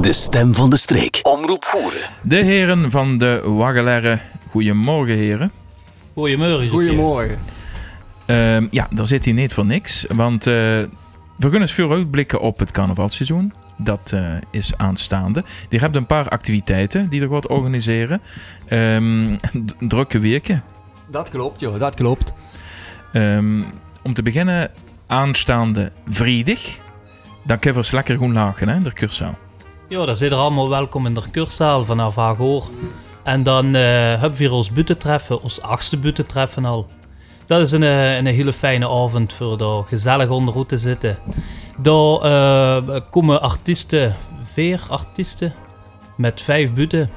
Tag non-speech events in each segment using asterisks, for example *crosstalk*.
De stem van de streek. Omroep voeren. De heren van de Waggelere. Goedemorgen, heren. Goedemorgen. Goedemorgen. Ehm, ja, daar zit hij niet voor niks. Want eh, we kunnen eens vooruitblikken op het carnavalseizoen. Dat eh, is aanstaande. Die hebben een paar activiteiten die er gaat organiseren. Ehm, drukke weken. Dat klopt, joh. Dat klopt. Ehm, om te beginnen, aanstaande vrijdag. Dan kunnen we eens lekker gaan lachen, hè, in de cursaal. Ja, daar zit er allemaal welkom in de kurszaal vanaf Hagoor. En dan eh, hebben we ons buttentreffen, ons achtste buttentreffen al. Dat is een, eh, een hele fijne avond voor daar gezellig onderhoed te zitten. Daar eh, komen artiesten, vier artiesten, met vijf butten.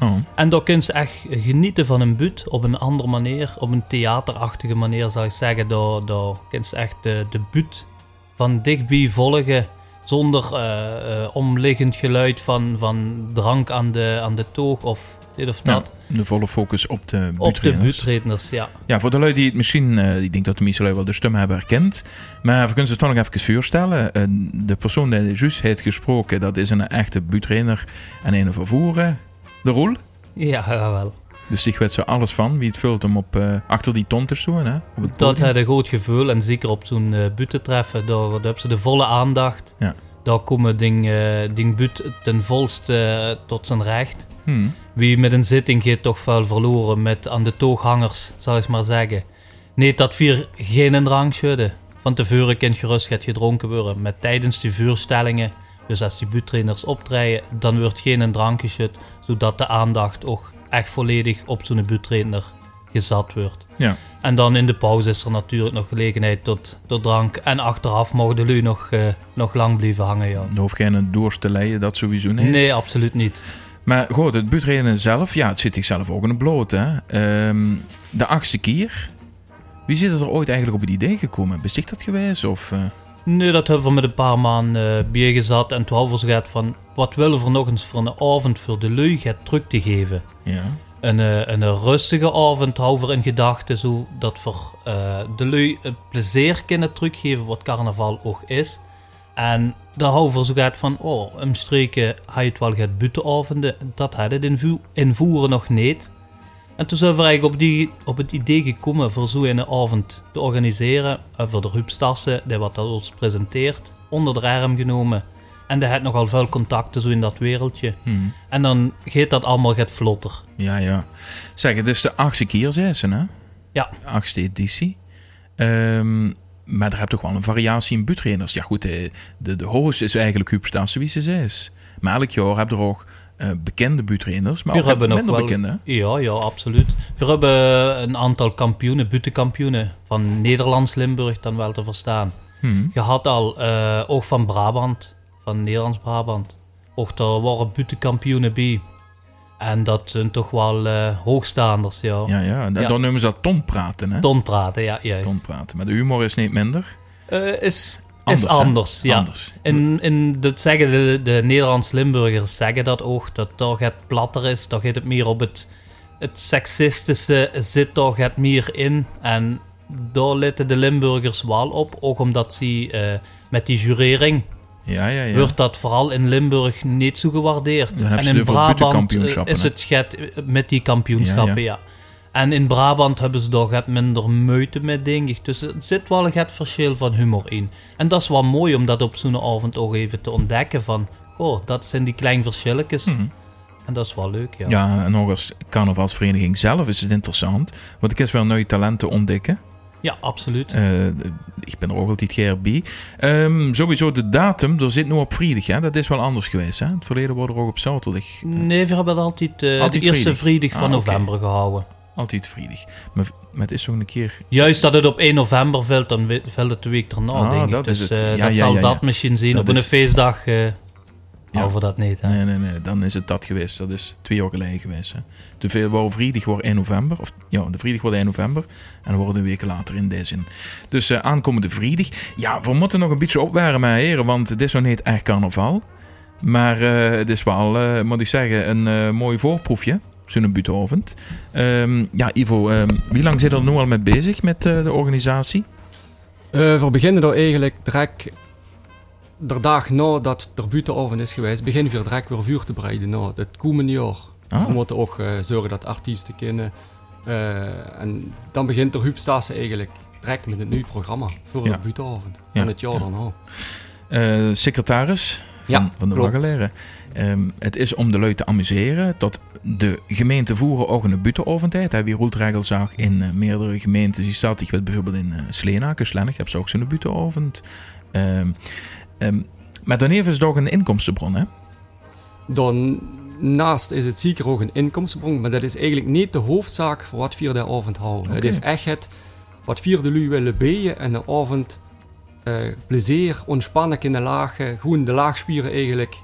Oh. En daar kun je echt genieten van een but op een andere manier, op een theaterachtige manier zou ik zeggen. Daar, daar kun je echt de, de but van dichtbij volgen, zonder eh, eh, omliggend geluid van, van drank aan de, aan de toog of dit of Ja, dat. de volle focus op de op de buurtredners, ja. Ja, voor de lui die het misschien, eh, ik denk dat de meeste lui wel de stem hebben herkend. Maar we kunnen ze toch nog even voorstellen. De persoon die juist heeft gesproken, dat is een echte buurtrainer en een vervoeren. De Roel. Ja, jawel. Dus die weet zo alles van. Wie het vult hem op, eh, achter die ton te stoen, hè? Dat had een goed gevoel en zeker op zo'n uh, treffen, daar, daar hebben ze de volle aandacht. Ja. Daar komen ding, eh ding but ten volste eh, tot zijn recht. Hmm. Wie met een zitting gaat toch vuil verloren met aan de tooghangers, zal ik maar zeggen. Nee, dat vier geen drank schudden. Van tevoren kan gerust gaat gedronken worden. Met tijdens die vuurstellingen, dus als die buurtrainers optreden, dan wordt geen drank geschud, zodat de aandacht ook echt volledig op zo'n buurtrainer gezet wordt. Ja. En dan in de pauze is er natuurlijk nog gelegenheid tot, tot drank. En achteraf mogen de lui nog, eh, nog lang blijven hangen, ja. Er hoeft geen dorst te leiden, dat sowieso niet. Nee, absoluut niet. Maar goed, het buurtrainen zelf, ja, het zit zichzelf ook in de bloot, hè. Ehm, de achtste keer. Wie zit er ooit eigenlijk op het idee gekomen? Is zich dat geweest? Of, eh, Nee, dat hebben we met een paar maanden uh, bijgezet. En toen hebben we gezegd van... Wat willen we nog eens voor een avond voor de lui gaat terug te geven? ja. Een, uh, een rustige avond houden we in gedachten. Zodat we uh, de lui een plezier kunnen teruggeven wat carnaval ook is. En daar houden we zo gaat van... Oh, een streken hij het wel gaat buitenavonden. Dat had het in invoeren nog niet. En toen zijn we eigenlijk op, die, op het idee gekomen voor zo'n avond te organiseren. En voor de Ruud Stassen, die wat dat ons presenteert, onder de arm genomen. En die had nogal veel contacten zo in dat wereldje. Hmm. En dan gaat dat allemaal gaat vlotter. Ja, ja. Zeg, het is de achtste keer, zei ze, hè? Ja. De achtste editie. Um, maar er heb toch wel een variatie in buurtrainers. Ja goed, de, de, de host is eigenlijk Huub Stassen wie ze is. Maar elk jaar heb je er ook uh, bekende buurtrainers, maar we ook hebben minder wel, bekende. Ja, ja, absoluut. We hebben een aantal kampioenen, butenkampioenen van Nederlands-Limburg dan wel te verstaan. Hmm. Je had al uh, ook van Brabant, van Nederlands-Brabant. Ook daar waren butenkampioenen bij. En dat zijn toch wel uh, hoogstaanders, ja. Ja, ja. Dan, Ja. dan noemen ze dat tonpraten, hè? Tonpraten, ja, juist. Tonpraten. Maar de humor is niet minder. Eh, is Anders, is hè? anders, ja. Anders. In, in dat zeggen de, de Nederlands-Limburgers zeggen dat ook, dat toch het platter is, toch gaat het meer op het, het seksistische zit toch het meer in. En daar letten de Limburgers wel op, ook omdat ze eh, met die jurering Ja, ja, ja. wordt dat vooral in Limburg niet zo gewaardeerd. En in Brabant buitenkampioenschappen, is het get met die kampioenschappen, ja. En in Brabant hebben ze daar het minder moeite met, denk ik. Dus er zit wel het verschil van humor in. En dat is wel mooi om dat op zo'n avond ook even te ontdekken van... Oh, dat zijn die kleine verschilletjes. Mhm. En dat is wel leuk, ja. Ja, en nog als carnavalsvereniging zelf is het interessant. Want ik is wel nieuwe talenten ontdekken. Ja, absoluut. Eh, ik ben er ook altijd graag bij. Ehm, sowieso de datum, er zit nu op vrijdag. Hè? Dat is wel anders geweest. Hè? Het verleden wordt er ook op zaterdag. eh, Nee, we hebben altijd, eh, Altijd de eerste vrijdag. vrijdag van Ah, november gehouden. Altijd vrijdag. Maar, maar het is toch een keer... Juist dat het op 1 november valt, dan valt het de week erna, Ah, denk ik. dat Dus is het. eh, Ja, dat ja, zal ja, dat misschien zien. Dat op een feestdag eh houden we dat niet. Hè? Nee, nee, nee. Dan is het dat geweest. Dat is twee jaar geleden geweest. Hè? De veel wou vrijdag wordt 1 november. Of ja, de vrijdag wordt 1 november. En dan worden we weken later in deze zin. Dus eh, aankomende vrijdag. Ja, we moeten nog een beetje opwarmen, mijn heren. Want het is nog niet echt carnaval. Maar eh, het is wel, eh, moet ik zeggen, een eh, mooi voorproefje. Zo'n buitenavond. Ehm, ja, Ivo, ehm, wie lang zit er nu al mee bezig met eh, de organisatie? Eh we beginnen er eigenlijk direct de dag nadat er buitenavond is geweest, beginnen we direct weer vuur te breiden. Nou, dat komende jaar. Ah. We moeten ook eh, zorgen dat artiesten kunnen. eh, en dan begint de Hupstase eigenlijk direct met het nieuwe programma voor Ja. de buitenavond. Ja, En het jaar ja. daarna. Eh, secretaris van, de. Waggeleren. Ehm, het is om de lui te amuseren dat de gemeente voeren ook een. Hè, wie Roeltregel zag in eh, meerdere gemeentes. Die staat, bijvoorbeeld in eh Sleenaken, Slennig, hebben ze ook zo'n buitenavond. Ehm, ehm, maar dan heeft het ook een inkomstenbron, hè? Daarnaast is het zeker ook een inkomstenbron, maar dat is eigenlijk niet de hoofdzaak voor wat vier de avond houden. Het is echt het wat vier de lui willen beën en de avond eh, plezier, ontspannen kunnen lagen, gewoon de laagspieren eigenlijk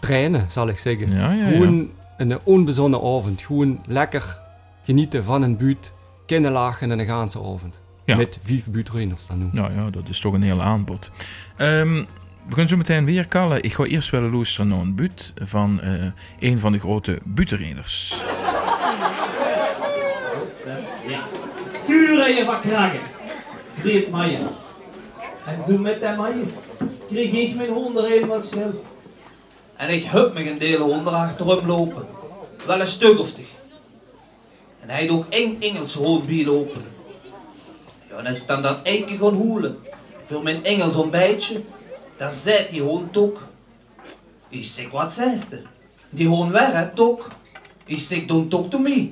trainen, zal ik zeggen. Ja, ja, ja. Gewoon een onbezonnen avond, gewoon lekker genieten van een buurt, kunnen lachen en een ganse avond. Ja. Met vijf buurtrainers dan nu. Nou ja, dat is toch een heel aanbod. Ehm, we gaan zo meteen weer kallen. Ik ga eerst wel luisteren naar een buurt van eh, een van de grote buurtrainers. Kuren je van kragen. Greet Meijer. En zo met dat Meijer kreeg ik mijn honden helemaal stil. En ik hup me een deel honden achterom lopen. Wel een stuk of tig. En hij doet één Engelse hond lopen. Ja, en is dan dat eikje gaan hoelen. Voor mijn Engels ontbijtje. Dan zei die hond ook. Ik zeg, wat ze? Die hond weg, hè, toch? Ik zeg, don't talk to me.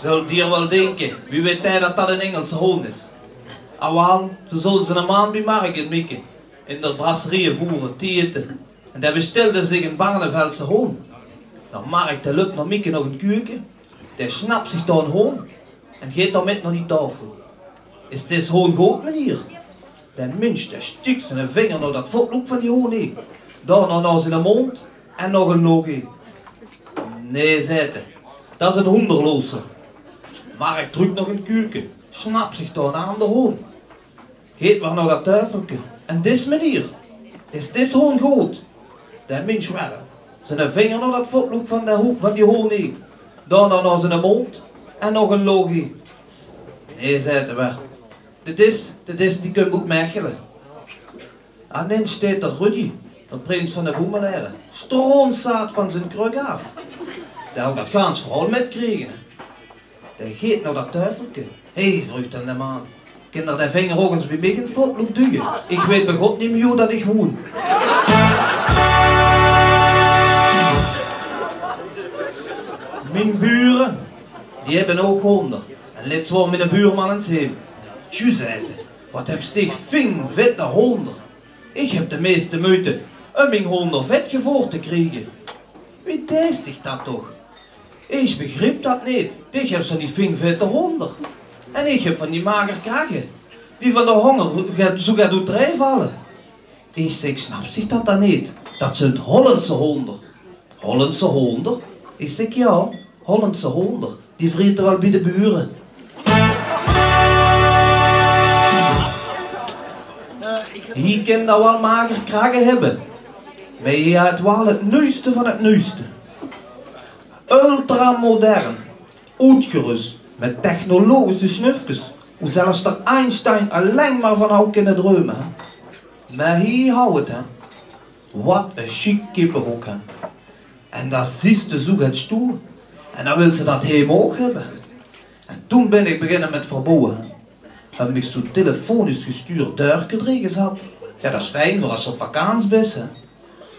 Zult hier wel denken, wie weet hij dat dat een Engelse hond is? Zo zullen ze een maand bij Marken mikken. In de brasserieën voeren, tieten. En daar bestelde zich een Barnevelse hond. Dan Mark lukt naar Mieke nog een kuurtje. Die snapt zich dan een hond. En gaat dan met naar die tafel. Is dit gewoon goed meneer? De mens, die stikt zijn vinger naar dat voetloop van die hond heen. Daarna naar zijn mond en nog een nog een. Nee, hij. Dat is een honderlozer. Mark drukt nog een kuurke, snapt zich dan aan de hoon. Geet maar nog dat tuifelke. En dis meneer, is dit hoon goed? De mens wel. Zijn vinger naar dat voetloop van, de van die hoon heen. Daarna naar zijn mond en nog een logie. Nee, zei hij wel. Dit is, dit is die kun moet mechelen. En dan staat er Rudy, de prins van de Boemelaren. Stroomstaat van zijn kruk af. Daar ook dat gaans vooral met kregen. Die geet nou dat tuifelke. Hé, hey, vroeg dan de man. Kinder de vinger ook eens het voetloop duwen. Ik weet bij God niet meer dat ik woon. Mijn buren, die hebben ook honden. En let zo met een buurman in het heen. Tju, zei wat heb stig ving vette honden. Ik heb de meeste moeite om mijn honden vet gevoerd te krijgen. Wie deestig dat toch? Ik begreep dat niet. Ik heb zo'n die ving vette honden. En ik heb van die mager kraken. Die van de honger zo gaat drijf vallen. Ik zeg, snap zich dat dan niet? Dat zijn Hollandse honden. Hollandse honden? Ik zeg, ja, Hollandse honden. Die vreten wel bij de buren. Hier kan dat wel mager kraken hebben. Maar je hebt wel het nieuwste van het nieuwste. Ultramodern. Uitgerust met technologische snufjes. Hoe zelfs er Einstein alleen maar van had kunnen dromen. Maar hier hou het hè. Wat een chic. En dat ziet de zoek het stoer. En dan wil ze dat helemaal ook hebben. En toen ben ik beginnen met verbouwen. Heb ik zo telefonisch gestuurd duurken gezet. Ja, dat is fijn voor als je op vakantie bent. hè.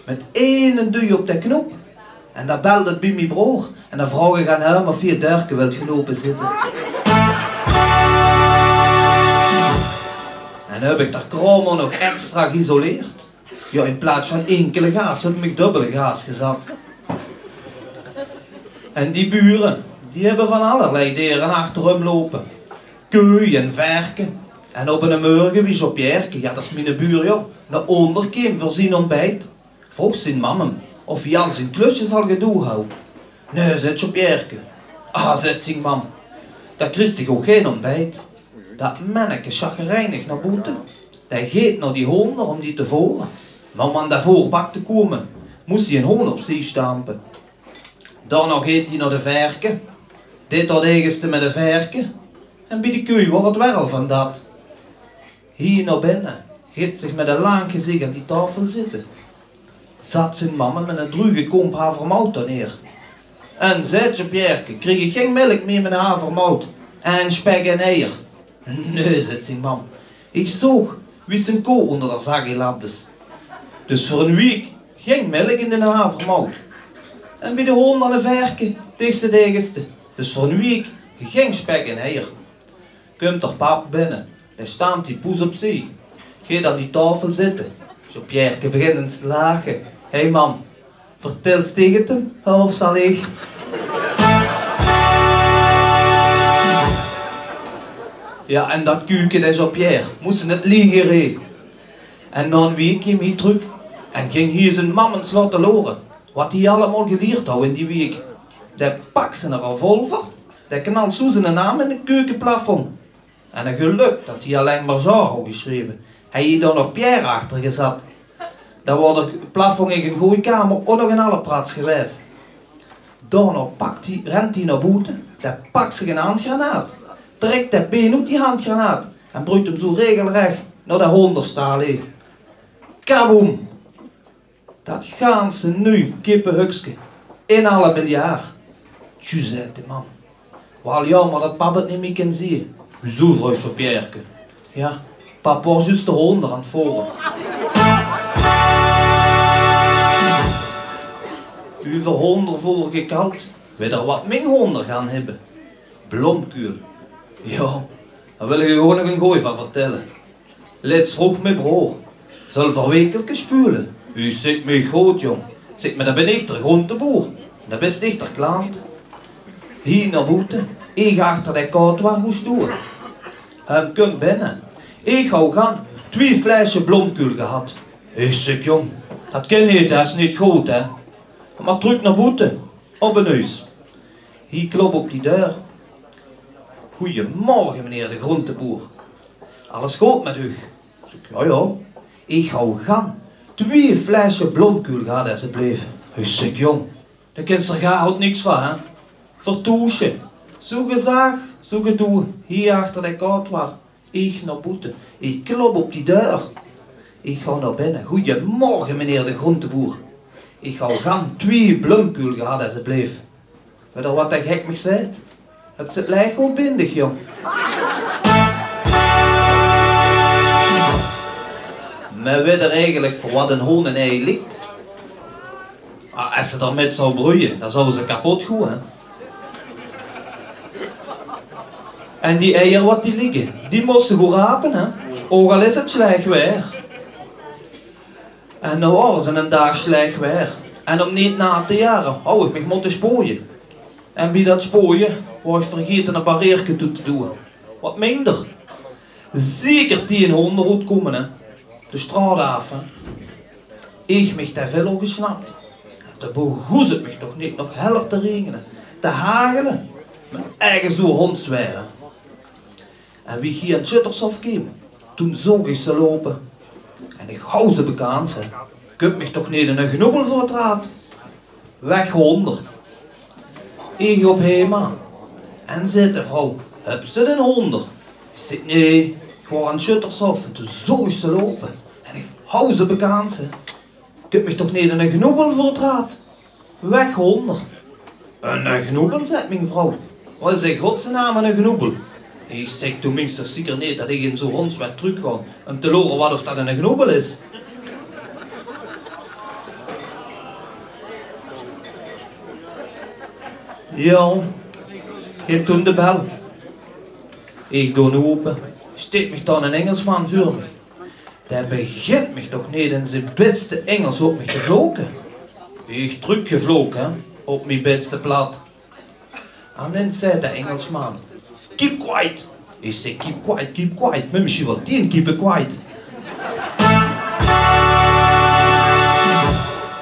Met één duw op de knop. En dan belde bij mijn broer. En dan vroeg ik aan hem of vier duurken wilt gelopen zitten. En heb ik daar kromo nog extra geïsoleerd. Ja, in plaats van enkele gaas heb ik dubbele gaas gezet. En die buren, die hebben van allerlei dieren achterom lopen. Koeien en verken. En op een morgen wie ze op ja dat is mijn buur joh. Naar onderkim voor zijn ontbijt. Vroeg zijn mammen of Jan zijn klusjes al gedoe houdt. Nee, zet je op jerken. Ah, zet zijn mam. Dat Christ zich ook geen ontbijt. Dat manneke chagrijnig naar boete. Hij geet naar die honden om die te voeren. Maar om aan daarvoor bak te komen, moest hij een hoon op zich stampen. Daarna gaat hij naar de verken. Dit tot eigenste met de verken. En bij de koe wordt het wel van dat. Hier naar binnen, gaat zich met een lang gezicht aan die tafel zitten. Zat zijn mama met een druge komp havermout neer. En zetje Pierke, kreeg ik geen melk meer met een havermout. En spek en eier. Nee, zegt zijn mam. Ik zoog wie zijn koe onder de zak lapjes. Dus voor een week geen melk in de havermout. En bij de hond aan de verken, dichtste degenste. Dus voor een week geen spek en eier. Komt er pap binnen, dan staat die poes op zee. Gaat aan die tafel zitten. Zo Pierre begint te lachen. Hé hey mam, vertel eens tegen hem, of zal ik? Ja, en dat kuken is op Pierre. Moesten het liegen reden. En na een week hij terug en ging hier zijn mammens laten loren. Wat hij allemaal geleerd had in die week. De pak ze een revolver, de knalt zo zijn naam in het keukenplafond. En een geluk dat hij alleen maar zo had geschreven. Hij heeft dan nog Pierre achter gezet. Dan wordt het plafond in een goede kamer ook nog een alle prats geweest. Daarna pakt hij, rent hij naar buiten, dan pakt zich een handgranaat. Trekt de been uit die handgranaat en brengt hem zo regelrecht naar de honderstaal. Kaboom! Dat gaan ze nu, kippenhukske, in alle miljard. Tju, zei de man. Wel jammer dat papa het niet meer kan zien. Hoezo, vrouw Pierke? Ja, papa was juist de honder aan het voeren. U voor honder voor gekald, wil er wat min honder gaan hebben. Blomkuul. Ja, daar wil ik je gewoon nog een gooi van vertellen. Let's vroeg mijn broer. Zal verwekelijke spulen. U zit me goed, jong. Zit me daar ben ik de boer. Dat best dichter klant. Hier naar buiten. Ik achter de koud waar goed stoer. En kom binnen. Ik hou gaan. Twee flesje blomkuul gehad. Ik zeg, jong. Dat kan niet, dat is niet goed, hè. Maar terug naar buiten. Op een huis. Hier klop op die deur. Goedemorgen, meneer de groenteboer. Alles goed met u? Ik zeg, ja, ja. Ik hou gaan. Twee flesje blomkuul gaat alsjeblieft. Ik zeg, jong, de kinderen gaan er niks van, hè. Vertoesje. Zo gezag, zo gedoe. Hier achter de koud waar. Ik naar buiten. Ik klop op die deur. Ik ga naar binnen. Goedemorgen, meneer de groenteboer. Ik ga gaan twee blomkuul gehad alsjeblieft. Weet je wat dat gek me zei? Heb ze het lijk goed bindig, jong. Maar weet er eigenlijk voor wat een hoen en ei ligt? Ah, als ze daarmee zou broeien, dan zouden ze kapot gaan, hè. En die eieren wat die liggen, die moesten goed rapen, hè. Ook al is het slecht weer. En nou waren ze een dag slecht weer. En om niet na te jaren, hou ik me moeten spooien. En bij dat spooien, was vergeten een barriertje toe te doen. Wat minder. Zeker die in hondenroet komen, hè. De straat af, hè. Ik mich te veel gesnapt. De begoes het mich toch niet nog heller te regenen. Te hagelen. Met eigen zo hondsweren. En wie hier in Schuttershof kwam, toen zag ik ze lopen. En ik hou ze bekend, ze. Kunt mich toch niet een genoebel voor het raad. Weg honder. Ik op Hema. En zit de vrouw, heb ze een honder? Ik zeg, nee, ik word aan Schuttershof. En toen zag ik ze lopen. En ik hou ze bekend, ze. Kunt mich toch niet in een genoebel voor het raad. Weg honder. Een genoebel, zegt mijn vrouw. Wat is in godsnaam een genoebel? Ik zeg tenminste zeker niet dat ik in zo'n rond werd teruggaan om te horen wat of dat een knobbel is. Ja, geef toen de bel. Ik doe nu open. Steekt mich dan een Engelsman voor me. Der begint mich toch niet in zijn beste Engels op me te vloken. Ik teruggevlogen op mijn beste plat. En dan zei de Engelsman, keep quiet. Ik zei, keep quiet, keep quiet. Maar misschien wel tien, keep it quiet.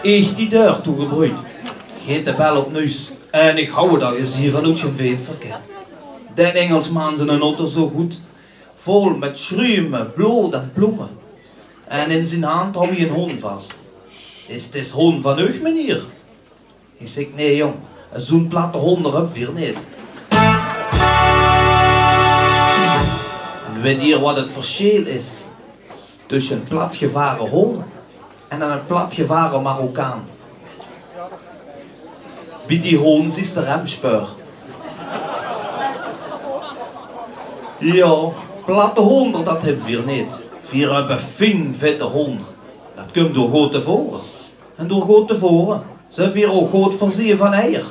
Ik die deur toegebroeid. Geet de bel op neus. En ik hou dat je hier van je vensterke. De Engelsman zijn auto zo goed. Vol met schruimen, bloed en bloemen. En in zijn hand hou je een hond vast. Is het hond van u, meneer? Ik zeg, nee jong, zo'n platte hond erop weer niet. Weet hier wat het verschil is tussen een platgevaren hond en een platgevaren Marokkaan. Wie die hond is de remspeur. Ja, platte honden, dat hebben we niet. We hebben fijn vette honden. Dat komt door goed tevoren. En door goed tevoren zijn we ook goed voorzien van eier.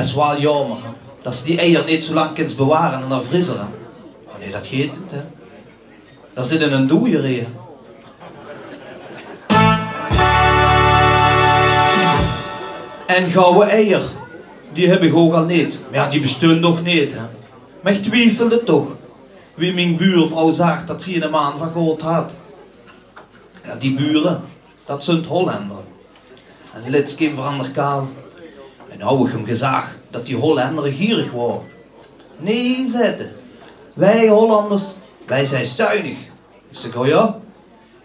Is wel jammer dat ze die eier niet zo lang kunnen bewaren en dan vriezeren. Oh nee, dat geeft het hè. Daar zit een doeier in. En gouden eier, die heb ik ook al niet. Maar ja, die besturen toch niet hè. Maar ik twijfelde toch. Wie mijn buurvrouw zag dat ze een maan van God had. Ja, die buren, dat zijn Hollander. En Lits kwam verander kaal. En nou ik hem gezag dat die Hollander gierig waren. Nee, zeiden. Wij Hollanders, wij zijn zuinig. Ik zeg, oh ja?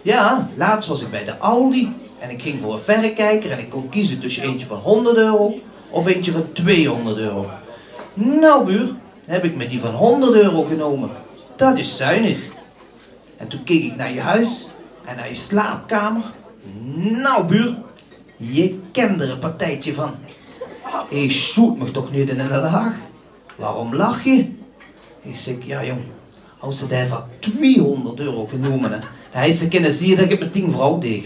Ja, laatst was ik bij de Aldi en ik ging voor een verrekijker en ik kon kiezen tussen eentje van 100 euro of eentje van 200 euro. Nou buur, heb ik me die van 100 euro genomen. Dat is zuinig. En toen keek ik naar je huis en naar je slaapkamer. Nou buur, je kent er een partijtje van. Ik zoet me toch niet in een laag? Waarom lach je? Ik zeg, ja jong, als ze daar van 200 euro genomen hè, dan is ze kunnen zien dat ik met 10 vrouw deeg.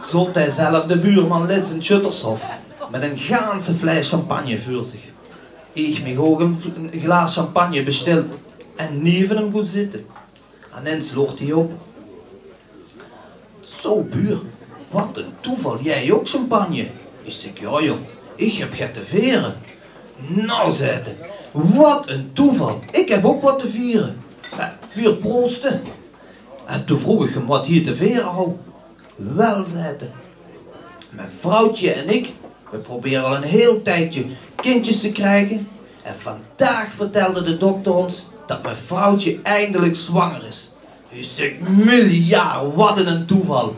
Zot hij de buurman Lits in Schuttershof met een ganse fles champagne voor zich. Ik me ook een, glaas champagne besteld en neven hem goed zitten. En dan hij op. Zo buur, wat een toeval, jij ook champagne? Ik zeg, ja jong, ik heb het te veren. Nou, hij, wat een toeval, ik heb ook wat te vieren. Eh, Vier proosten. En toen vroeg ik hem wat hier te veren hou. Wel, hij, mijn vrouwtje en ik, we proberen al een heel tijdje kindjes te krijgen. En vandaag vertelde de dokter ons dat mijn vrouwtje eindelijk zwanger is. Ik zeg, miljard, wat een toeval.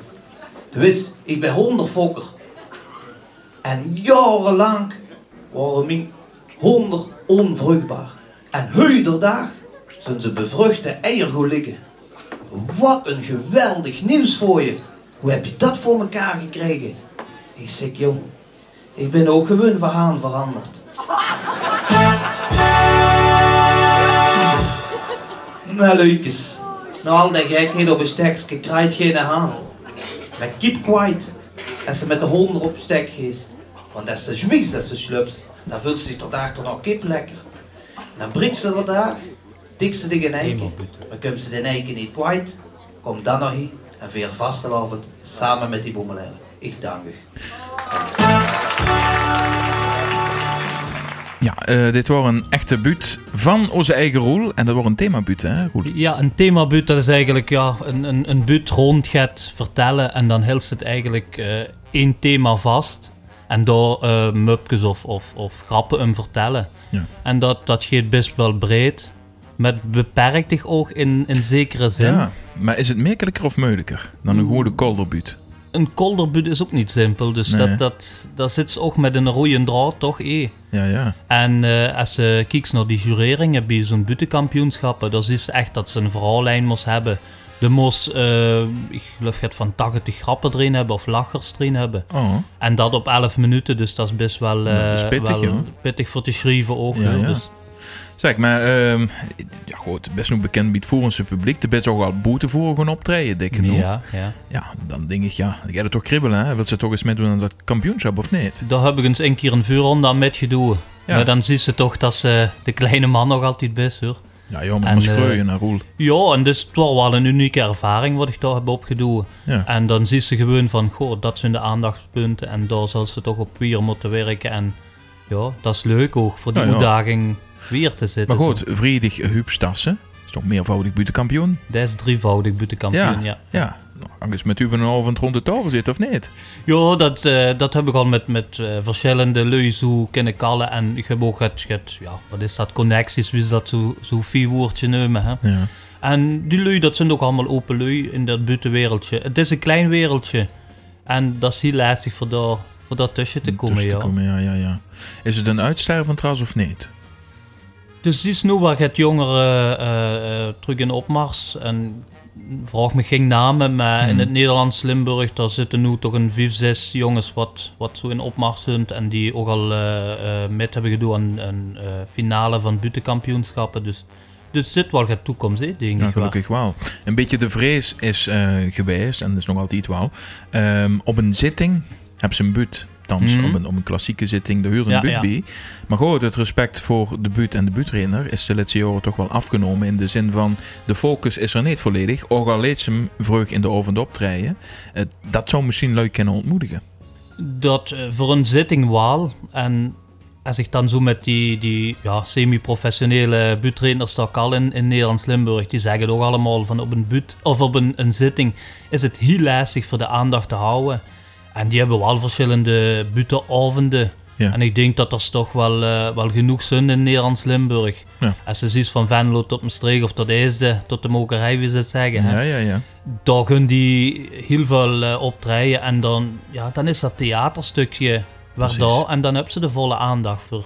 Je weet, ik ben honderfokker. En jarenlang waren mijn honden onvruchtbaar. En huiderdag zijn ze bevruchte eier gaan liggen. Wat een geweldig nieuws voor je. Hoe heb je dat voor elkaar gekregen? Ik zeg, jong, ik ben ook gewoon van haan veranderd. *laughs* Maar nou al die gekheid op een stekje krijgt geen haan. Maar keep quiet als ze met de honden op stek geest. Want als ze zwiegt, als ze slups, dan voelt ze zich daar toch nog kip lekker. En dan brengt ze daar, tik ze een eiken. Maar komt ze de eiken niet kwijt, kom dan nog hier en veer vastelavond samen met die boemeleren. Ik dank u. Eh, dit was een echte buut van onze eigen Roel. En dat wordt een themabuut, hè, Roel? Ja, een themabuut, dat is eigenlijk ja, een, een, een buut rond gaat vertellen en dan hield het eigenlijk eh, één thema vast. En daar eh mupjes of, of, of grappen om vertellen. Ja. En dat, dat gaat best wel breed, met beperktig oog in, in zekere zin. Ja, maar is het makkelijker of moeilijker dan een goede kolderbuut? Een kolderbuut is ook niet simpel, dus Nee. dat, dat, daar zit ze ook met een rode draad toch eh. Ja, ja. En eh, als je kijkt naar die jureringen bij zo'n butenkampioenschappen, dan je echt dat ze een verhaallijn moest hebben. De moest, eh, ik geloof het van 80 grappen erin hebben of lachers erin hebben. Oh, En dat op 11 minuten, dus dat is best wel, Ja, dat is eh, pittig, wel pittig voor te schrijven ook. Ja, ja. Dus, zeg maar, ehm, ja goed, best nog bekend bij het Voerense publiek. Er best ook wel boete voor gaan optreden, dik genoeg. Ja. ja, ja. dan denk ik, ja, gaat het toch kribbelen, hè? Wilt ze toch eens meedoen aan dat kampioenschap of niet? Daar heb ik eens een keer een vuurronde aan met gedaan. Ja. Maar dan zie ze toch dat ze de kleine man nog altijd best hoor. Ja, joh, maar En, maar eh, naar Roel. Ja, en dus het was wel een unieke ervaring wat ik daar heb opgedaan. Ja. En dan zie ze gewoon van, goh, dat zijn de aandachtspunten en daar zal ze toch op weer moeten werken. En ja, dat is leuk ook, voor die Ja, ja. Weer te zitten. Maar goed, zo. Vriedig Huub Stassen is toch meervoudig buitenkampioen? Dat is drievoudig butenkampioen, ja. Ja. Nou, Hang eens met u rond de tafel zitten of niet? Ja, dat, eh, dat heb ik al met, met eh, verschillende lui zo kunnen kallen. En ik heb ook het, het ja, wat is dat, connecties, wie is dat zo, zo vier woordje nemen, hè. Ja. En die lui, dat zijn ook allemaal open lui in dat buitenwereldje. Het is een klein wereldje. En dat is heel lastig voor daar, voor daar tussen te komen, Tussen ja. te komen, ja, ja, ja. Is het een uitstervend ras of niet? Dus die is nu wat het jongeren eh, eh, terug in opmars. En vraag me geen namen, maar in Hmm. het Nederlands Limburg, daar zitten nu toch een 5, 6 jongens wat, wat zo in opmars zijn. En die ook al eh, eh, met hebben gedaan aan een eh, finale van buitenkampioenschappen. Dus, dus dit wel gaat toekomst, hè, denk Ja, ik wel. gelukkig wel. Een beetje de vrees is eh, geweest, en dat is nog altijd wel. ehm, op een zitting hebben ze een buut. Thans, Mhm. op, een, op een klassieke zitting, de huur een Ja. Maar goed, het respect voor de buut en de buurtrainer is de laatste jaren toch wel afgenomen. In de zin van, de focus is er niet volledig. Ook al leed ze hem vreug in de oven optreden. Eh, dat zou misschien leuk kunnen ontmoedigen. dat eh, voor een zitting wel. En als ik dan zo met die, die ja, semi-professionele buurtrainers dat ik al in, in Nederlands-Limburg, die zeggen ook allemaal van op een buurt of op een, een zitting is het heel lastig voor de aandacht te houden. En die hebben wel verschillende butenavonden. Ja. En ik denk dat er toch wel, eh, wel genoeg zijn in Nederlands-Limburg. Ja. Als je ziet van Venlo tot Maastricht of tot IJsde, tot de mokerij, wie ze het zeggen. hè Ja, ja, ja. daar kunnen die heel veel eh, optreden. En dan, ja, dan is dat theaterstukje daar. En dan hebben ze de volle aandacht voor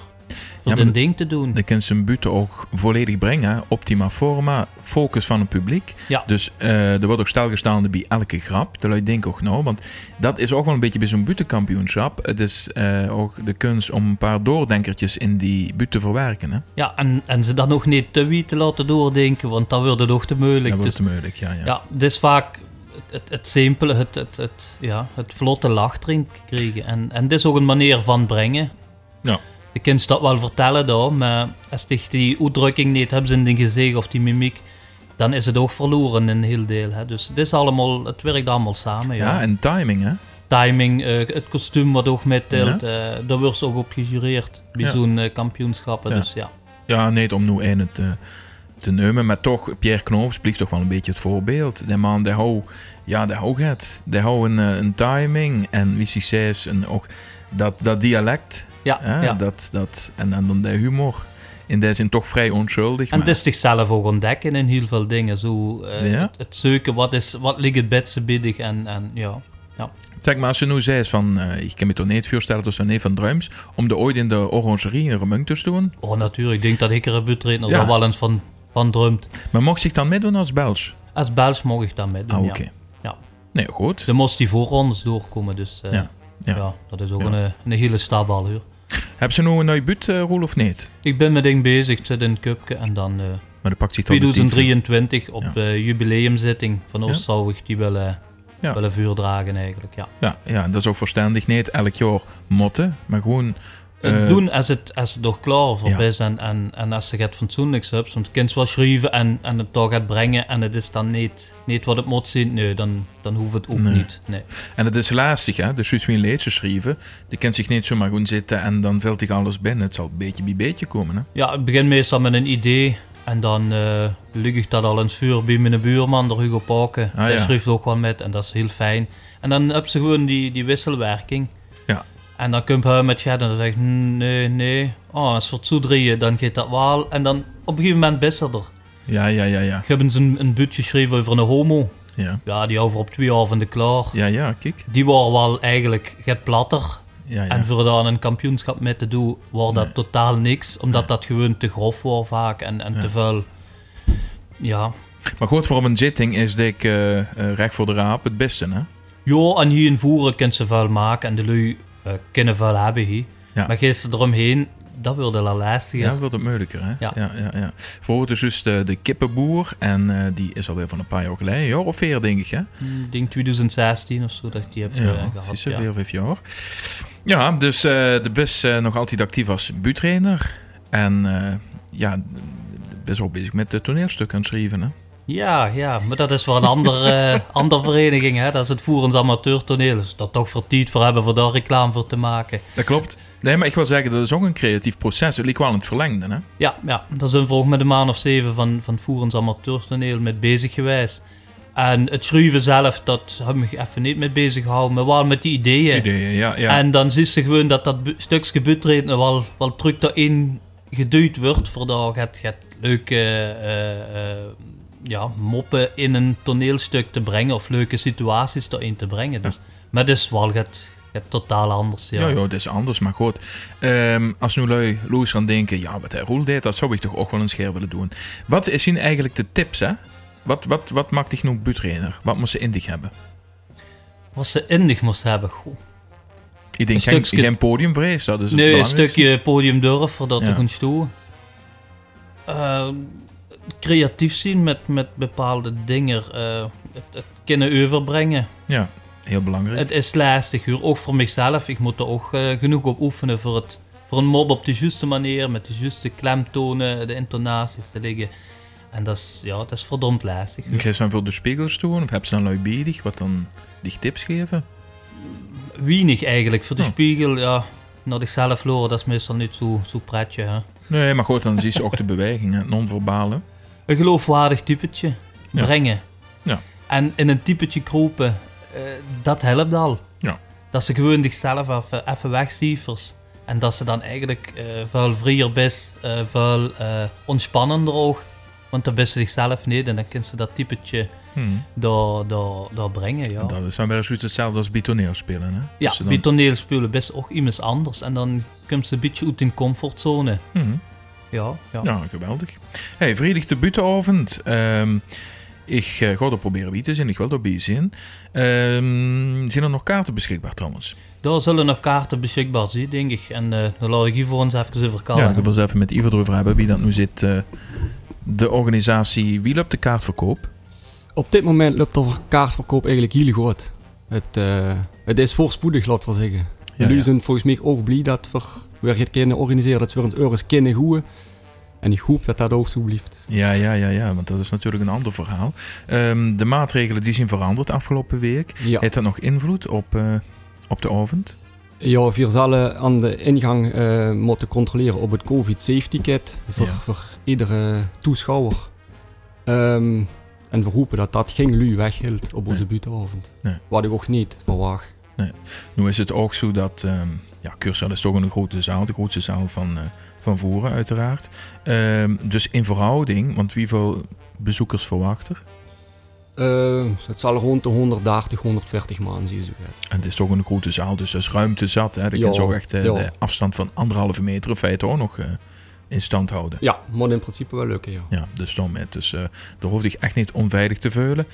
Ja, ding te doen. Dan een buurt ook volledig brengen. Optima forma, focus van het publiek. Ja. Dus eh, er wordt ook stilgestaan bij elke grap. Dat denk ik ook nou. Want dat is ook wel een beetje bij zo'n butenkampioenschap. Het is eh, ook de kunst om een paar doordenkertjes in die buurt te verwerken. Hè? Ja, en, en ze dan nog niet te wie te laten doordenken, want dan wordt het nog te moeilijk. Dat wordt Dus, te moeilijk, ja. ja. ja, het is vaak het, het, het simpele, het, het, het, ja, het vlotte lach erin krijgen. En, en dit is ook een manier van brengen. Ja. Je kunt dat wel vertellen daar, maar als je die uitdrukking niet hebt in die gezicht of die mimiek, dan is het ook verloren in een heel deel. Hè. Dus het, is allemaal, het werkt allemaal samen. Ja. Ja, en timing, hè? Timing, eh, het kostuum wat ook meetelt, eh daar wordt ook op gejureerd bij Ja. zo'n eh, kampioenschappen. Ja. Dus ja. Ja, niet om nu een te, te nemen, maar toch, Pierre Knoops blijft toch wel een beetje het voorbeeld. Die man, die hou, ja, die hou het. Die hou een, een timing en wie ze zegt, en ook dat, dat dialect, Ja, hè, ja. Dat, dat, en, en dan de humor. In die zin toch vrij onschuldig. En maar, het is zichzelf ook ontdekken in heel veel dingen. Zo, eh, Ja. het, het zoeken, wat, is, wat ligt het beste biedig en, en ja. Zeg maar, als je nu zegt van, eh, ik kan me toch niet voorstellen dat ze niet van Drums, om de ooit in de orangerie een remunk te doen. Oh, natuurlijk. Ik denk dat ik er een buurtrainer Ja. wel eens van, van droomt. Maar mocht zich dan meedoen als Belge? Als Belg mag ik dat met doen, Ah, ja. oké. Ja. Nee, goed. Dan moest die voorrondes doorkomen, dus eh, Ja, ja. ja. dat is ook Ja. een, een hele stap al hoor. Hebben ze nu een nieuwe buurt, eh, Roel, of niet? Ik ben met ding bezig, ik zit in het cupje en dan eh, Maar dan pakt zich toch de 2023 op de jubileumzitting van ons Ja. zou ik die willen, Ja. willen vuur dragen eigenlijk, ja. Ja, ja, dat is ook verstandig. Niet elk jaar motten, maar gewoon... Het eh, doen als het, als het er klaar voor Ja. is en, en, en als ze het fatsoenlijks hebt. Want het kind wel schrijven en, en het toch gaat brengen en het is dan niet, niet wat het moet zijn, nee, dan, dan hoeft het ook Nee. niet. Nee. En het is lastig, hè. Dus als je een leedje schrijven, die kan zich niet zomaar gewoon zitten en dan vult zich alles binnen. Het zal beetje bij beetje komen, hè. Ja, het begint meestal met een idee en dan eh lig ik dat al in het vuur bij mijn buurman, de Hugo Paken. Ah, Hij ja. schrijft ook wel met en dat is heel fijn. En dan heb ze gewoon die, die wisselwerking. En dan komt hij met gaat en dan zegt hm, nee, nee. Oh, als we het zo drieën, dan gaat dat wel. En dan op een gegeven moment best er. Ja, ja, ja, ja. hebben ze een, een budget geschreven over een homo. Ja, Ja, die over op twee avonden klaar. ja, ja kijk. Die waren wel eigenlijk get platter. Ja, ja. En voor daar een kampioenschap mee te doen, was dat Nee. totaal niks. Omdat dat gewoon te grof was vaak en, en Ja. te veel. Ja. Maar goed, voor een zitting is dik eh, eh, recht voor de raap het beste, hè. Ja, en hier in voeren kunt ze veel maken en de lui eh, kunnen veel hebben hier. Ja. Maar geest eromheen, dat wilde wel lastiger. Ja, wordt het moeilijker, hè? Ja. ja, ja, ja. Voor het is dus de, de kippenboer en eh, die is alweer van een paar jaar geleden, een jaar of veer, denk ik, hè? Hm, Ik denk 2016 of zo dat ik die heb eh, Ja, gehad. precies, ja. vier, vijf jaar. Ja, dus eh, de bus eh, nog altijd actief als buurtrainer. En eh, ja, best ook bezig met de toneelstuk aan het schrijven, hè? Ja, ja, maar dat is voor een andere, *laughs* andere vereniging. Hè? Dat is het Voerens Amateurtoneel. Dus dat toch voor tijd voor hebben voor daar reclame voor te maken. Dat klopt. Nee, maar ik wil zeggen, dat is ook een creatief proces. Het ligt wel in het verlengde, hè? Ja, ja, daar zijn we volgens met een maand of zeven van, van het Voerens Amateurtoneel met bezig geweest. En het schrijven zelf, dat heb ik me even niet mee bezig gehouden, maar wel met die ideeën. Ideeën, ja. ja. En dan zie je gewoon dat dat stukje butreden wel, wel terug daarin geduwd wordt. Voor dat het, het leuke eh, eh, ja, moppen in een toneelstuk te brengen of leuke situaties erin te brengen. Dus Maar dus wel het, het totaal anders. Ja. Ja, ja, dat is anders, maar goed. Ehm, als nu lui Loes gaan denken, ja, wat hij Roel deed, dat zou ik toch ook wel eens scher willen doen. Wat zijn eigenlijk de tips, hè? Wat, wat, wat maakt dich nu buurtrainer? Wat moet ze in zich hebben? Wat ze in zich moest hebben. Goh. Ik denk Een geen, stukje- geen podiumvrees, dat is het Nee, een stukje podium durven, dat Ja. te gaan stoen. Eh, creatief zien met, met bepaalde dingen. eh, het, het kunnen overbrengen. Ja, heel belangrijk. Het is lastig, hoor. ook voor mezelf. Ik moet er ook eh, genoeg op oefenen voor, het, voor een mob op de juiste manier, met de juiste klemtonen, de intonaties te liggen. En dat is, ja, dat is verdomd lastig. hoor. Ga je dan voor de spiegels doen of heb je dan lui biedig wat dan die tips geven? Weinig eigenlijk. Voor de Oh. spiegel, ja, naar zichzelf loren, dat is meestal niet zo, zo pretje. Hè. Nee, maar goed, dan zie je ook de beweging, het non-verbale. Een geloofwaardig typetje Ja. brengen. Ja. En in een typetje kropen, eh, dat helpt al. Ja. Dat ze gewoon zichzelf even, even wegcijfers. En dat ze dan eigenlijk eh veel vrijer is, eh, veel ontspannender ook. Want dan best ze zichzelf niet en dan kunnen ze dat typetje Hmm. daar, daar, daar brengen. Ja, Dat is dan weer zoiets hetzelfde als bij toneel spelen, hè? ja Dus dan- toneelspelen best ook iets anders. En dan komt ze een beetje uit in comfortzone. Hmm. Ja, ja. Ja, geweldig. Hey, vrijdag de buitenavond. Ehm ik eh, ga er proberen wie te zijn. Ik wil erbij zijn. Ehm zijn er nog kaarten beschikbaar trouwens? Daar zullen nog kaarten beschikbaar zijn, denk ik. En eh dan laat ik hier voor ons even over Ja, ik wil eens even met Ivo erover hebben wie dat nu zit. eh, de organisatie Wie loopt de kaartverkoop? Op dit moment loopt de kaartverkoop eigenlijk heel goed. Het, eh, het is voorspoedig, laat ik wel zeggen. Ja, Jullie ja. zijn volgens mij ook blij dat we weer het kunnen organiseren. Dat ze weer een eures kunnen gooien. En ik hoop dat dat ook zo blijft. Ja, ja, ja, ja, want dat is natuurlijk een ander verhaal. Ehm, de maatregelen die zijn veranderd afgelopen week. Ja, Heeft dat nog invloed op, eh, op de avond? ja we zullen aan de ingang eh, moeten controleren op het COVID safety kit. Voor, Ja. voor iedere toeschouwer. Ehm, en we hopen dat dat geen lui weghield op onze Nee. buitenavond. Nee. Wat ik ook niet verwacht. Nu is het ook zo dat... ehm ja, Curaçao is toch een grote zaal. De grootste zaal van, eh, van Voeren uiteraard. Ehm, dus in verhouding, want hoeveel bezoekers verwacht er? Eh, het zal rond de 130, 140 man. Zo gaat. En het is toch een grote zaal, dus dat is ruimte zat. Hè? Dat Ja, kan zo echt ja. de afstand van anderhalve meter in feite ook nog in stand houden. Ja, moet in principe wel lukken, ja. Ja, dus daarmee. Dus eh daar hoef echt niet onveilig te veulen.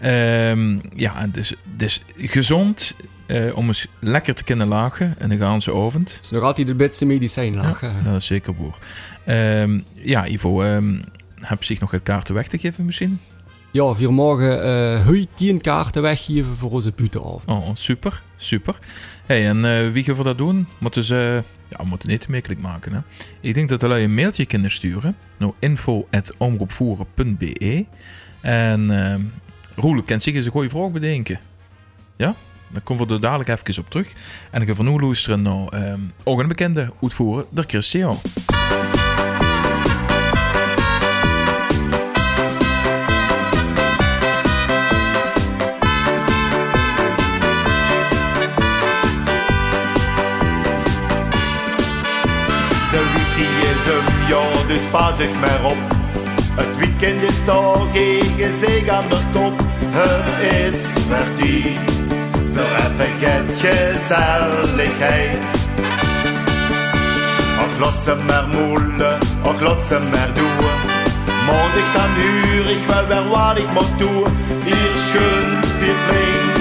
Ehm, ja, dus, dus gezond eh, om eens lekker te kunnen lachen in de ganse avond. Het is nog altijd het beste medicijn lachen. Dat is zeker boer. Ehm, ja, Ivo, ehm, heb je zich nog het kaarten weg te geven misschien? Ja, voor morgen hui 10 kaarten weggeven voor onze buitenavond. Oh, super, super. hey, en wie gaan we dat doen? Moeten ze... Ja, we moeten het te maken, hè. Ik denk dat we een mailtje kunnen sturen. Nou, info.omroepvoeren.be En ehm Roel, kan zich eens een goede vraag bedenken. Ja? Dan komen we er dadelijk even op terug. En dan gaan we nu luisteren naar ehm ook een bekende uitvoeren, de Christian. Dus pas ik maar op. Het weekend is toch geen zeg aan de kop. Het is voor even get gezelligheid. Och laat ze maar moelen, och laat ze maar doen. Maandag dan huur ik wel weer wat ik moet doen. Hier schön veel flink,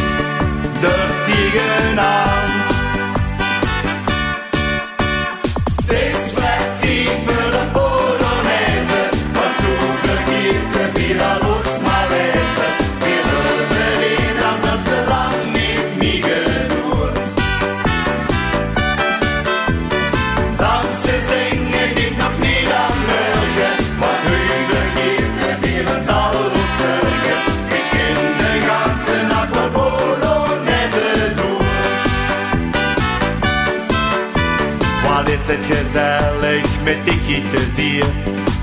de tegenaan. Dit met dich hier te zien.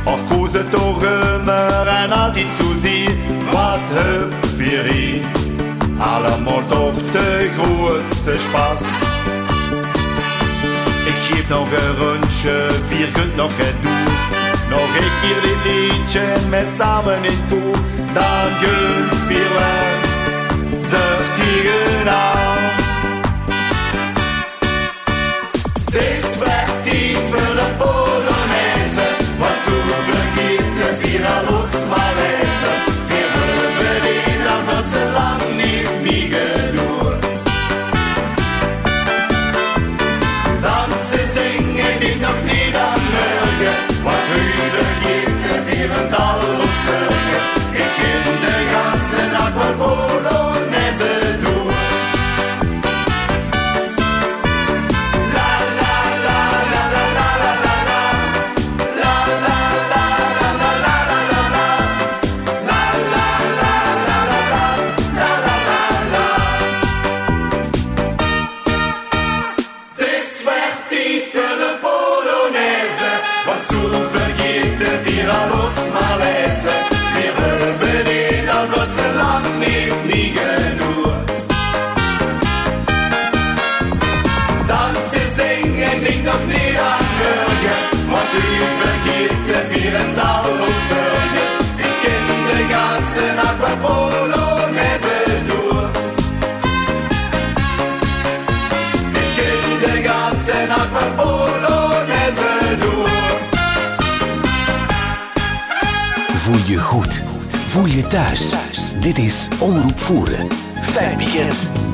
Och koos het toch Na, die zu Susi wat hüpft für ihn. Allemal doch der größte Spaß. Ich heb noch ein Röntgen, wir könnt noch ein Du. Noch e ich hier die Liedchen, wir sammeln in Du. Dann gönnt wir weg, der Tiger an. Das wird die für den Boden jeder Lust mal besser. Wir würden ihn am ersten Land nicht miegen durch. Tanzen, singen, die noch nie dann mögen, weil Hüte gibt es ihren Saal und Sögen. Ich kenne den ganzen do mnira smörje Motiv vergitte viren saul och sörje Vi kände gansen att vara bolognese dur Ik kände gansen att vara bolognese door. Voel je goed, voel je thuis. Dit is Omroep Voeren. Fijn weekend.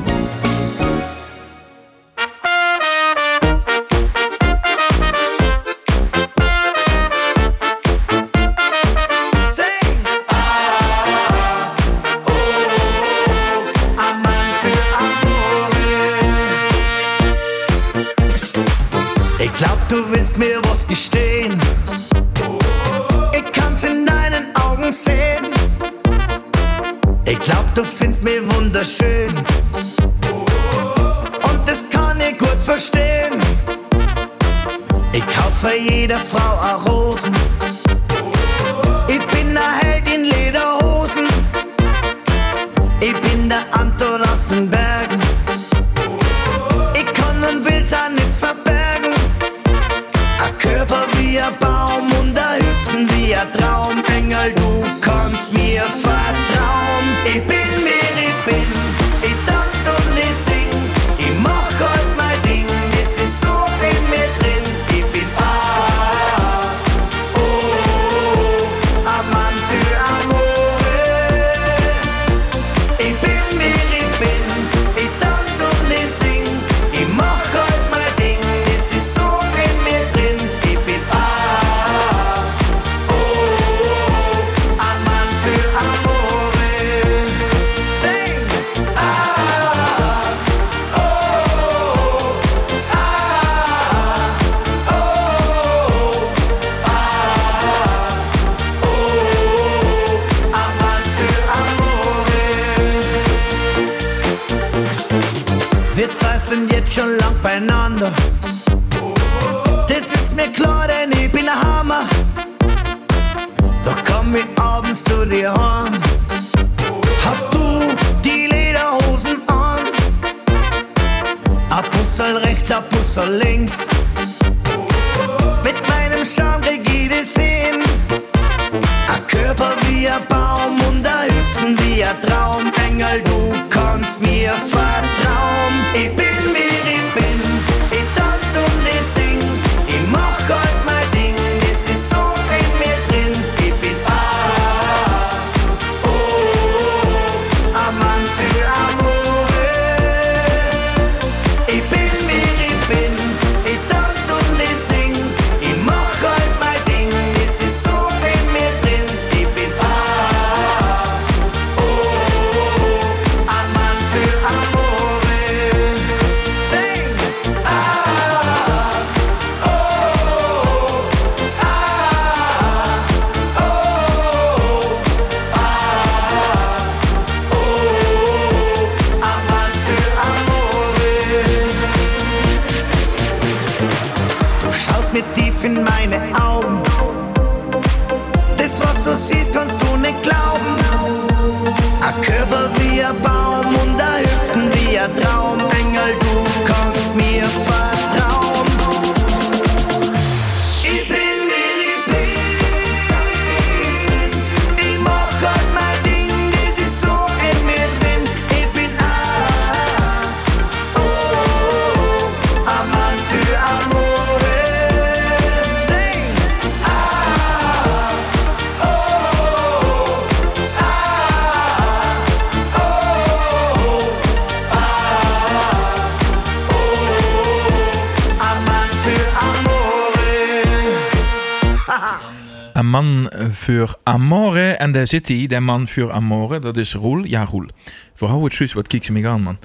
Man voor amore. En daar zit hij, de man voor amore. Dat is Roel. Ja, Roel. Verhoud het juist, wat kijk ze me aan, man.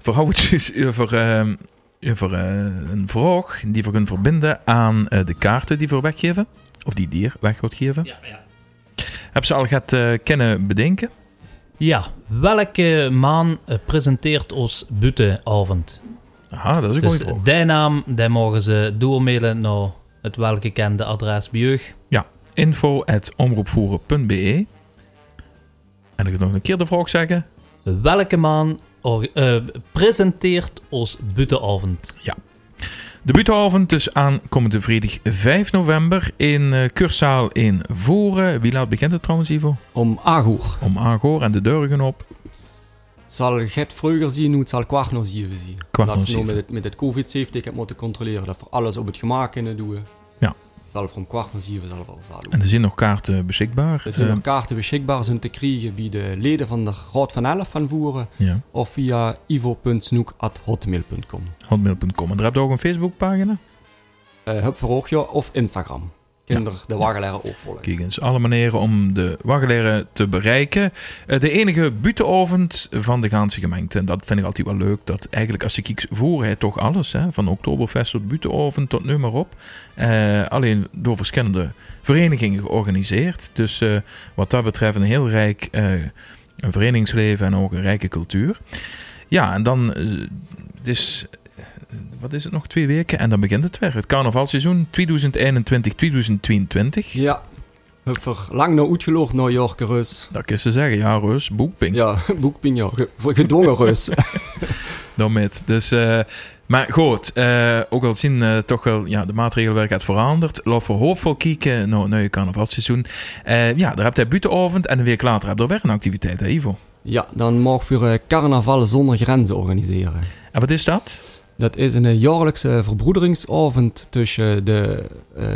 Verhoud het juist over, over eh, een vraag die we kunnen verbinden aan eh, de kaarten die we weggeven. Of die dier weg wordt geven. Ja, ja. Heb ze al gaat eh, kennen bedenken? Ja, welke maan presenteert ons butenavond? Aha, dat is een Dus goede vraag. die naam, die mogen ze doormailen naar het welgekende adres bij. Info at omroepvoeren.be En ik ga nog een keer de vraag zeggen. Welke maan eh, presenteert ons butenavond? De buitenavond is aankomende vrijdag 5 november in eh Kurszaal in Voeren. Wie laat begint het trouwens, Ivo? Om Agoer. Om Agor en de deuren op. Het zal het vroeger zien hoe het zal kwart nog zien. Kwart dat nog we zeven. met het, met het covid-safety heb moeten controleren. Dat we alles op het gemak kunnen doen. Om kwart zeven zal wel zal En er zijn nog kaarten beschikbaar. Er zijn Eh, nog kaarten beschikbaar zijn te krijgen bij de leden van de Raad van Elf van Voeren. ja, Of via ivo.snoek.hotmail.com. hotmail.com. En daar heb je ook een Facebookpagina. Uh, Hup voor ook, ja, of Instagram. Kinder de waggeleren opvolgen. Kijk eens, alle manieren om de waggeleren te bereiken. Eh, de enige butenavond van de Gaanse gemeente. En dat vind ik altijd wel leuk. Dat eigenlijk als je kijkt, voeren hij toch alles. Hè? Van Oktoberfest tot butenavond tot nu maar op. Eh, alleen door verschillende verenigingen georganiseerd. Dus eh, wat dat betreft een heel rijk een verenigingsleven en ook een rijke cultuur. Ja, en dan... het is wat is het nog? Twee weken en dan begint het weer. Het carnavalseizoen 2021-2022. Ja. Voor lang nou uitgeloofd naar Jorke Rus. Dat kun je zeggen. Ja, Rus, boekping. Ja, *laughs* boekping ja. Gedwongen Rus. *laughs* *laughs* Dan met. Dus, eh, maar goed, eh, ook al zien eh, toch wel ja, de maatregelen werden gaat veranderd. Laten we hoopvol kijken naar naar je carnavalseizoen. Eh, ja, daar heb je buitenavond en een week later heb je weer een activiteit, hè, Ivo? ja, dan mag we eh, carnaval zonder grenzen organiseren. En wat is dat? Dat is een eh, jaarlijkse verbroederingsavond tussen de eh,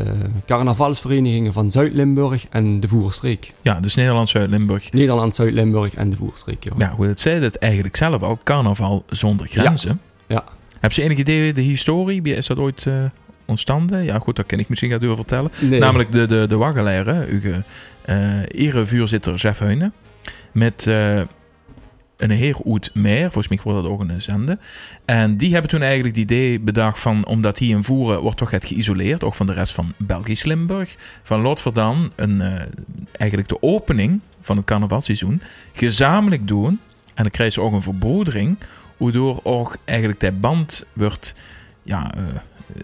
carnavalsverenigingen van Zuid-Limburg en de Voerstreek. Ja, dus Nederland, Zuid-Limburg. Nederland, Zuid-Limburg en de Voerstreek. Ja. Ja, goed, het zei het eigenlijk zelf al. Carnaval zonder grenzen. Ja. Heb je enig idee de historie? Wie Is dat ooit eh ontstanden? Ja, goed, dat kan ik misschien gaan door vertellen. Nee. Namelijk de, de, de waggeleren, uw uh, erevuurzitter Jeff Heunen. Met een heer Meer, volgens mij wordt dat ook een zende. En die hebben toen eigenlijk het idee bedacht van, omdat die in voeren wordt toch het geïsoleerd, ook van de rest van Belgisch Limburg. Van laten we dan een, eh, eigenlijk de opening van het carnavalseizoen gezamenlijk doen. En dan krijgen ze ook een verbroedering, waardoor ook eigenlijk de band wordt, ja... eh,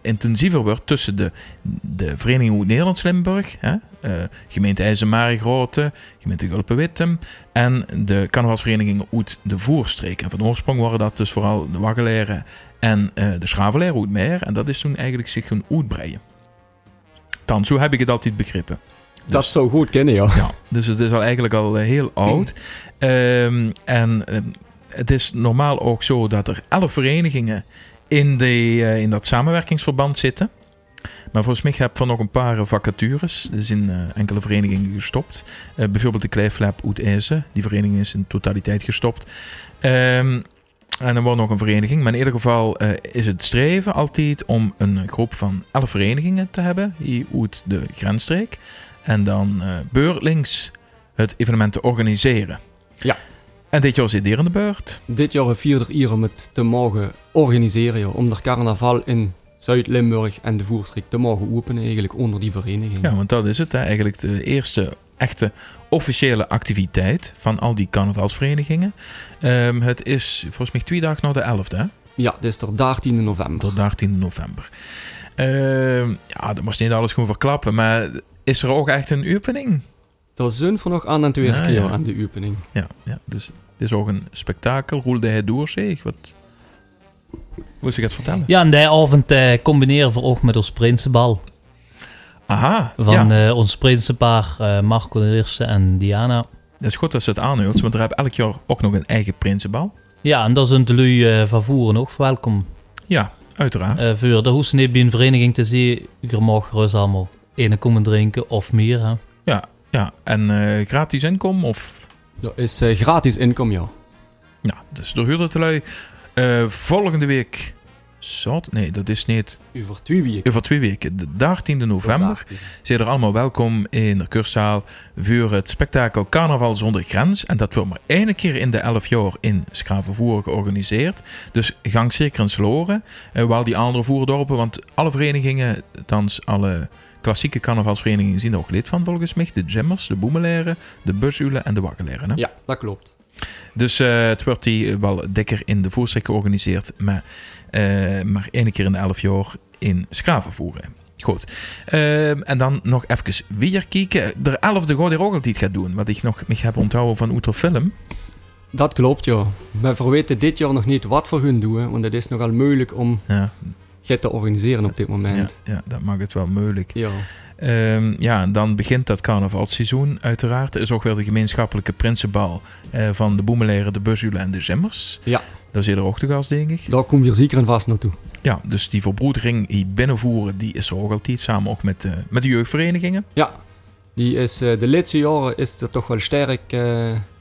intensiever wordt tussen de, de Vereniging Nederlands-Limburg, hè, uh, gemeente IJzermare Grote, gemeente Gulpen-Wittem en de carnavalsvereniging uit de Voerstreek. En van oorsprong waren dat dus vooral de Waggeleren en uh, de Schraveleren uit Meer. En dat is toen eigenlijk zich gaan uitbreiden. Dan, zo heb ik het altijd begrepen. Dus, dat zou goed kennen, ja. ja. Dus het is al eigenlijk al heel oud. Um, en het is normaal ook zo dat er elf verenigingen in, de, uh, in dat samenwerkingsverband zitten. Maar volgens mij heb je nog een paar vacatures. Er zijn uh, enkele verenigingen gestopt. Uh, bijvoorbeeld de Kleeflab Oet Ezen. Die vereniging is in totaliteit gestopt. Um, en er wordt nog een vereniging. Maar in ieder geval is het streven altijd om een groep van elf verenigingen te hebben. Hier uit de grensstreek. En dan beurtlings het evenement te organiseren. Ja. En dit jaar zit hier in de beurt. Dit jaar vierde hier om het te mogen organiseren. Om de carnaval in Zuid-Limburg en de Voerstreek te mogen openen eigenlijk onder die vereniging. Ja, want dat is het. Hè? Eigenlijk de eerste echte officiële activiteit van al die carnavalsverenigingen. Um, het is volgens mij twee dagen na de 11e. Hè? Ja, het is de 13 november. De 13 november. Um, ja, dat moest niet alles gewoon verklappen, maar is er ook echt een opening? Er zijn voor nog aan en twee keer ja. aan de opening. Ja, ja, dus het is ook een spektakel. Roelde hij door, zeg? Wat moest ik het vertellen? Ja, en die avond eh, combineren we ook met ons prinsenbal. Aha. Van ja. uh, ons prinsenpaar uh, Marco de Eerste en Diana. Dat is goed dat ze het aanhoudt, want er hebben elk jaar ook nog een eigen prinsenbal. Ja, en dat zijn de lui uh, van voeren ook welkom. Ja, uiteraard. Uh, voor de hoesten bij een vereniging te zien, je mag gerust allemaal ene komen drinken of meer. Hè? Ja, ja, en uh, gratis inkom of? Dat is gratis inkom, ja. Ja, dus door huurder te lui. volgende week zat. Nee, dat is niet Over twee weken. over twee weken. De 13e november. Zijn er allemaal welkom in de kurszaal voor het spektakel Carnaval zonder grens. En dat wordt maar één keer in de 11 jaar in Schravenvoer georganiseerd. Dus gang zeker eens loren. Eh, wel die andere voerdorpen, want alle verenigingen, thans alle klassieke carnavalsverenigingen, zijn er ook lid van volgens mij. De Jammers, de Boemeleren, de Busulen en de Wakkeleren. hè? Ja, dat klopt. Dus eh, het wordt die wel dikker in de voorstreek georganiseerd, maar, eh, maar één keer in de 11 jaar in Schravenvoeren. Goed. Eh, en dan nog even weer kijken. De 11e gaat er ook altijd gaat doen. Wat ik nog me heb onthouden van Oeter Film. Dat klopt, ja. Maar we weten dit jaar nog niet wat we gaan doen, want het is nogal moeilijk om Ja, te organiseren op dit ja, moment. ja, dat maakt het wel moeilijk. Ja. Ehm, ja, dan begint dat carnavalseizoen uiteraard. Er is ook weer de gemeenschappelijke prinsenbal eh, van de Boemeleren, de Buzulen en de Zimmers. Ja. Daar zit er ook gast, denk ik. Daar kom je zeker en vast naartoe. Ja, dus die verbroedering die binnenvoeren, die is er ook altijd. Samen ook met, de met de jeugdverenigingen. Ja, die is eh, de laatste jaren is er toch wel sterk,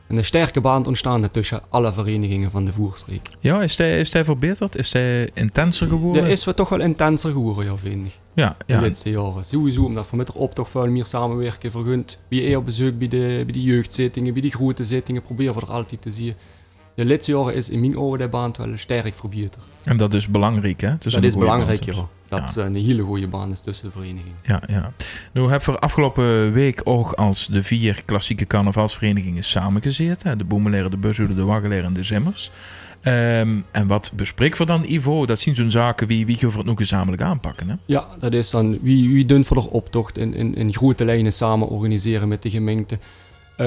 een sterke band ontstaan tussen alle verenigingen van de voerstreek. Ja, is hij, is hij verbeterd? Is hij intenser geworden? Er is toch wel intenser geworden, ja, vind ik. Ja, De ja. laatste jaren. Sowieso, omdat we met de optocht veel meer samenwerken. Vergunt wie eer bezoek bij de, bij de jeugdzittingen, bij die grote zittingen. Proberen we er altijd te zien. De laatste jaren is in mijn ogen de band wel sterk verbeterd. En dat is belangrijk, hè? Dus dat is belangrijk, ja. Dat het een hele goede band is tussen de verenigingen. Ja, ja. Nu hebben we afgelopen week ook als de vier klassieke carnavalsverenigingen samengezeten. De Boemeleren, de Buzzelen, de Waggeleren en de Zimmers. Ehm, en wat bespreken we dan, Ivo? Dat zien zo'n zaken wie, wie gaan we het nu gezamenlijk aanpakken, hè? Ja, dat is dan wie, wie doen voor de optocht in, in, in grote lijnen samen organiseren met de gemeente. Eh,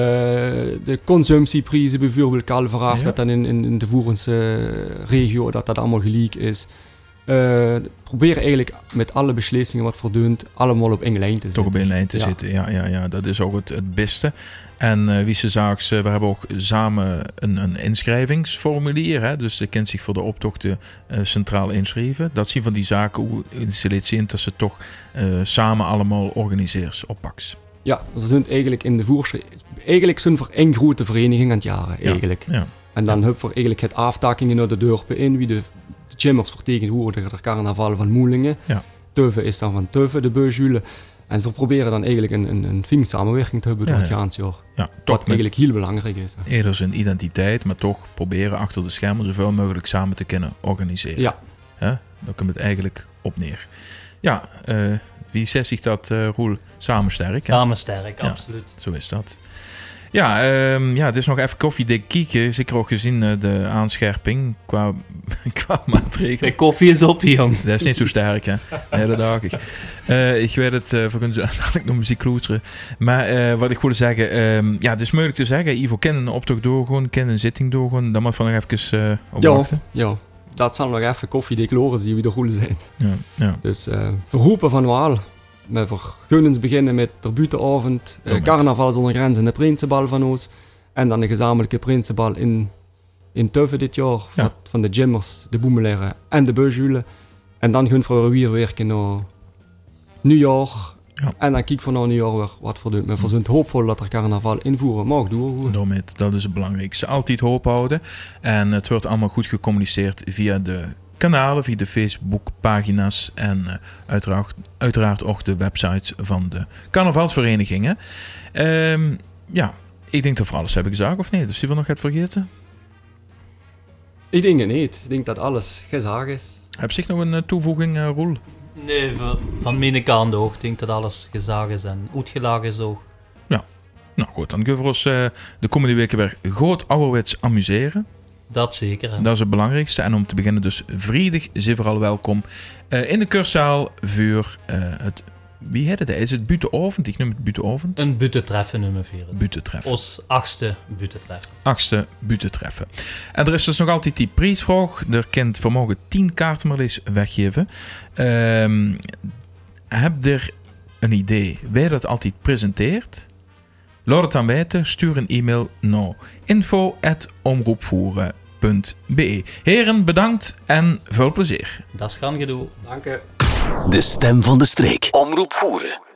de consumptieprijzen bijvoorbeeld Ja. dat dan in, in, in de Voerense regio, dat dat allemaal gelijk is. Eh, proberen eigenlijk met alle beslissingen wat verdoend allemaal op één lijn te Toch zitten. op één lijn te Ja. zitten. Ja, ja, ja, dat is ook het, het beste. En eh, wie ze zaaks, eh, we hebben ook samen een, een inschrijvingsformulier. Hè? Dus de kent zich voor de optochten eh, centraal inschrijven. Dat zien van die zaken hoe ze dit zien dat ze toch eh, samen allemaal organiseren op Pax. Ja, er zijn eigenlijk in de Voerense... Eigenlijk zijn voor één grote vereniging aan het jaren, Ja. eigenlijk. Ja. En dan hebben we eigenlijk het aftakingen naar de dorpen in, wie de, de Jimmers vertegenwoordigen de carnaval van Moelingen. Ja. Teuve is dan van Teuve, de Beujule. En we proberen dan eigenlijk een, een, een fijn samenwerking te hebben Ja, door het ja. gaans jaar. Ja, Wat toch eigenlijk heel belangrijk is. hè. eerder zijn identiteit, maar toch proberen achter de schermen zoveel mogelijk samen te kunnen organiseren. Ja, Hè? Daar komt het eigenlijk op neer. Ja, eh, wie zegt zich dat, eh Roel? Samen sterk. hè? Samen sterk, Ja. absoluut. Zo is dat. Ja, ehm, ja, het is nog even koffiedik kieken. Zeker ook gezien eh, de aanscherping qua, *laughs* qua maatregelen. De koffie is op, jong. Dat is niet zo sterk, hè? Nee, dat dacht ik. Eh, ik weet het, uh, we kunnen zo dadelijk nog muziek kloeteren. Maar eh, wat ik wilde zeggen, ehm, ja, het is moeilijk te zeggen. Ivo, ken een optocht doorgaan, ken een zitting doorgaan. Daar moet van nog even eh op Ja. wachten. ja. Dat zal nog even koffie decloren zien wie de goede zijn. Ja, ja. Dus eh verroepen van Waal. We vergunnen beginnen met de buitenavond, eh, carnaval zonder grenzen en de Prinsenbal van ons. En dan de gezamenlijke Prinsenbal in, in Teuven dit jaar. Ja. Van, de Jimmers, de Boemeleren en de Beujule. En dan gaan we weer werken naar nieuwjaar. Ja. En dan kijk van naar nieuwjaar weer wat voor doen. We zijn hoopvol dat er carnaval invoeren mag doorgaan. Daarmee, dat is het belangrijkste. Altijd hoop houden. En het wordt allemaal goed gecommuniceerd via de kanalen, via de Facebookpagina's en eh, uiteraard, uiteraard ook de websites van de carnavalsverenigingen. Ehm, ja, ik denk dat voor alles heb ik gezegd, of niet? Dus die we nog gaat vergeten? Ik denk het niet. Ik denk dat alles gezag is. Heb zich nog een eh, toevoeging, eh, Roel? Nee, van- van mijn kant ook. Ik denk dat alles gezagen is en uitgelagen is ook. Nou goed, dan kunnen we ons eh, de komende weken weer groot ouderwets amuseren. Dat zeker. hè. Dat is het belangrijkste. En om te beginnen dus vrijdag, zeer vooral welkom eh, in de kurszaal voor eh, het... Wie heet het? Is het buitenavond? Ik noem het buitenavond. Een buttentreffen nummer 4. Buitentreffen. Ons achtste buttentreffen. Achtste buitentreffen. En er is dus nog altijd die prijsvraag. Er kent vermogen 10 kaarten maar eens weggeven. Ehm, heb er een idee wie dat altijd presenteert? Laat het dan weten. Stuur een e-mail naar info.omroepvoeren.be Heren, bedankt en veel plezier. Dat is gaan gedoe. Dank je. De stem van de streek. Omroep voeren.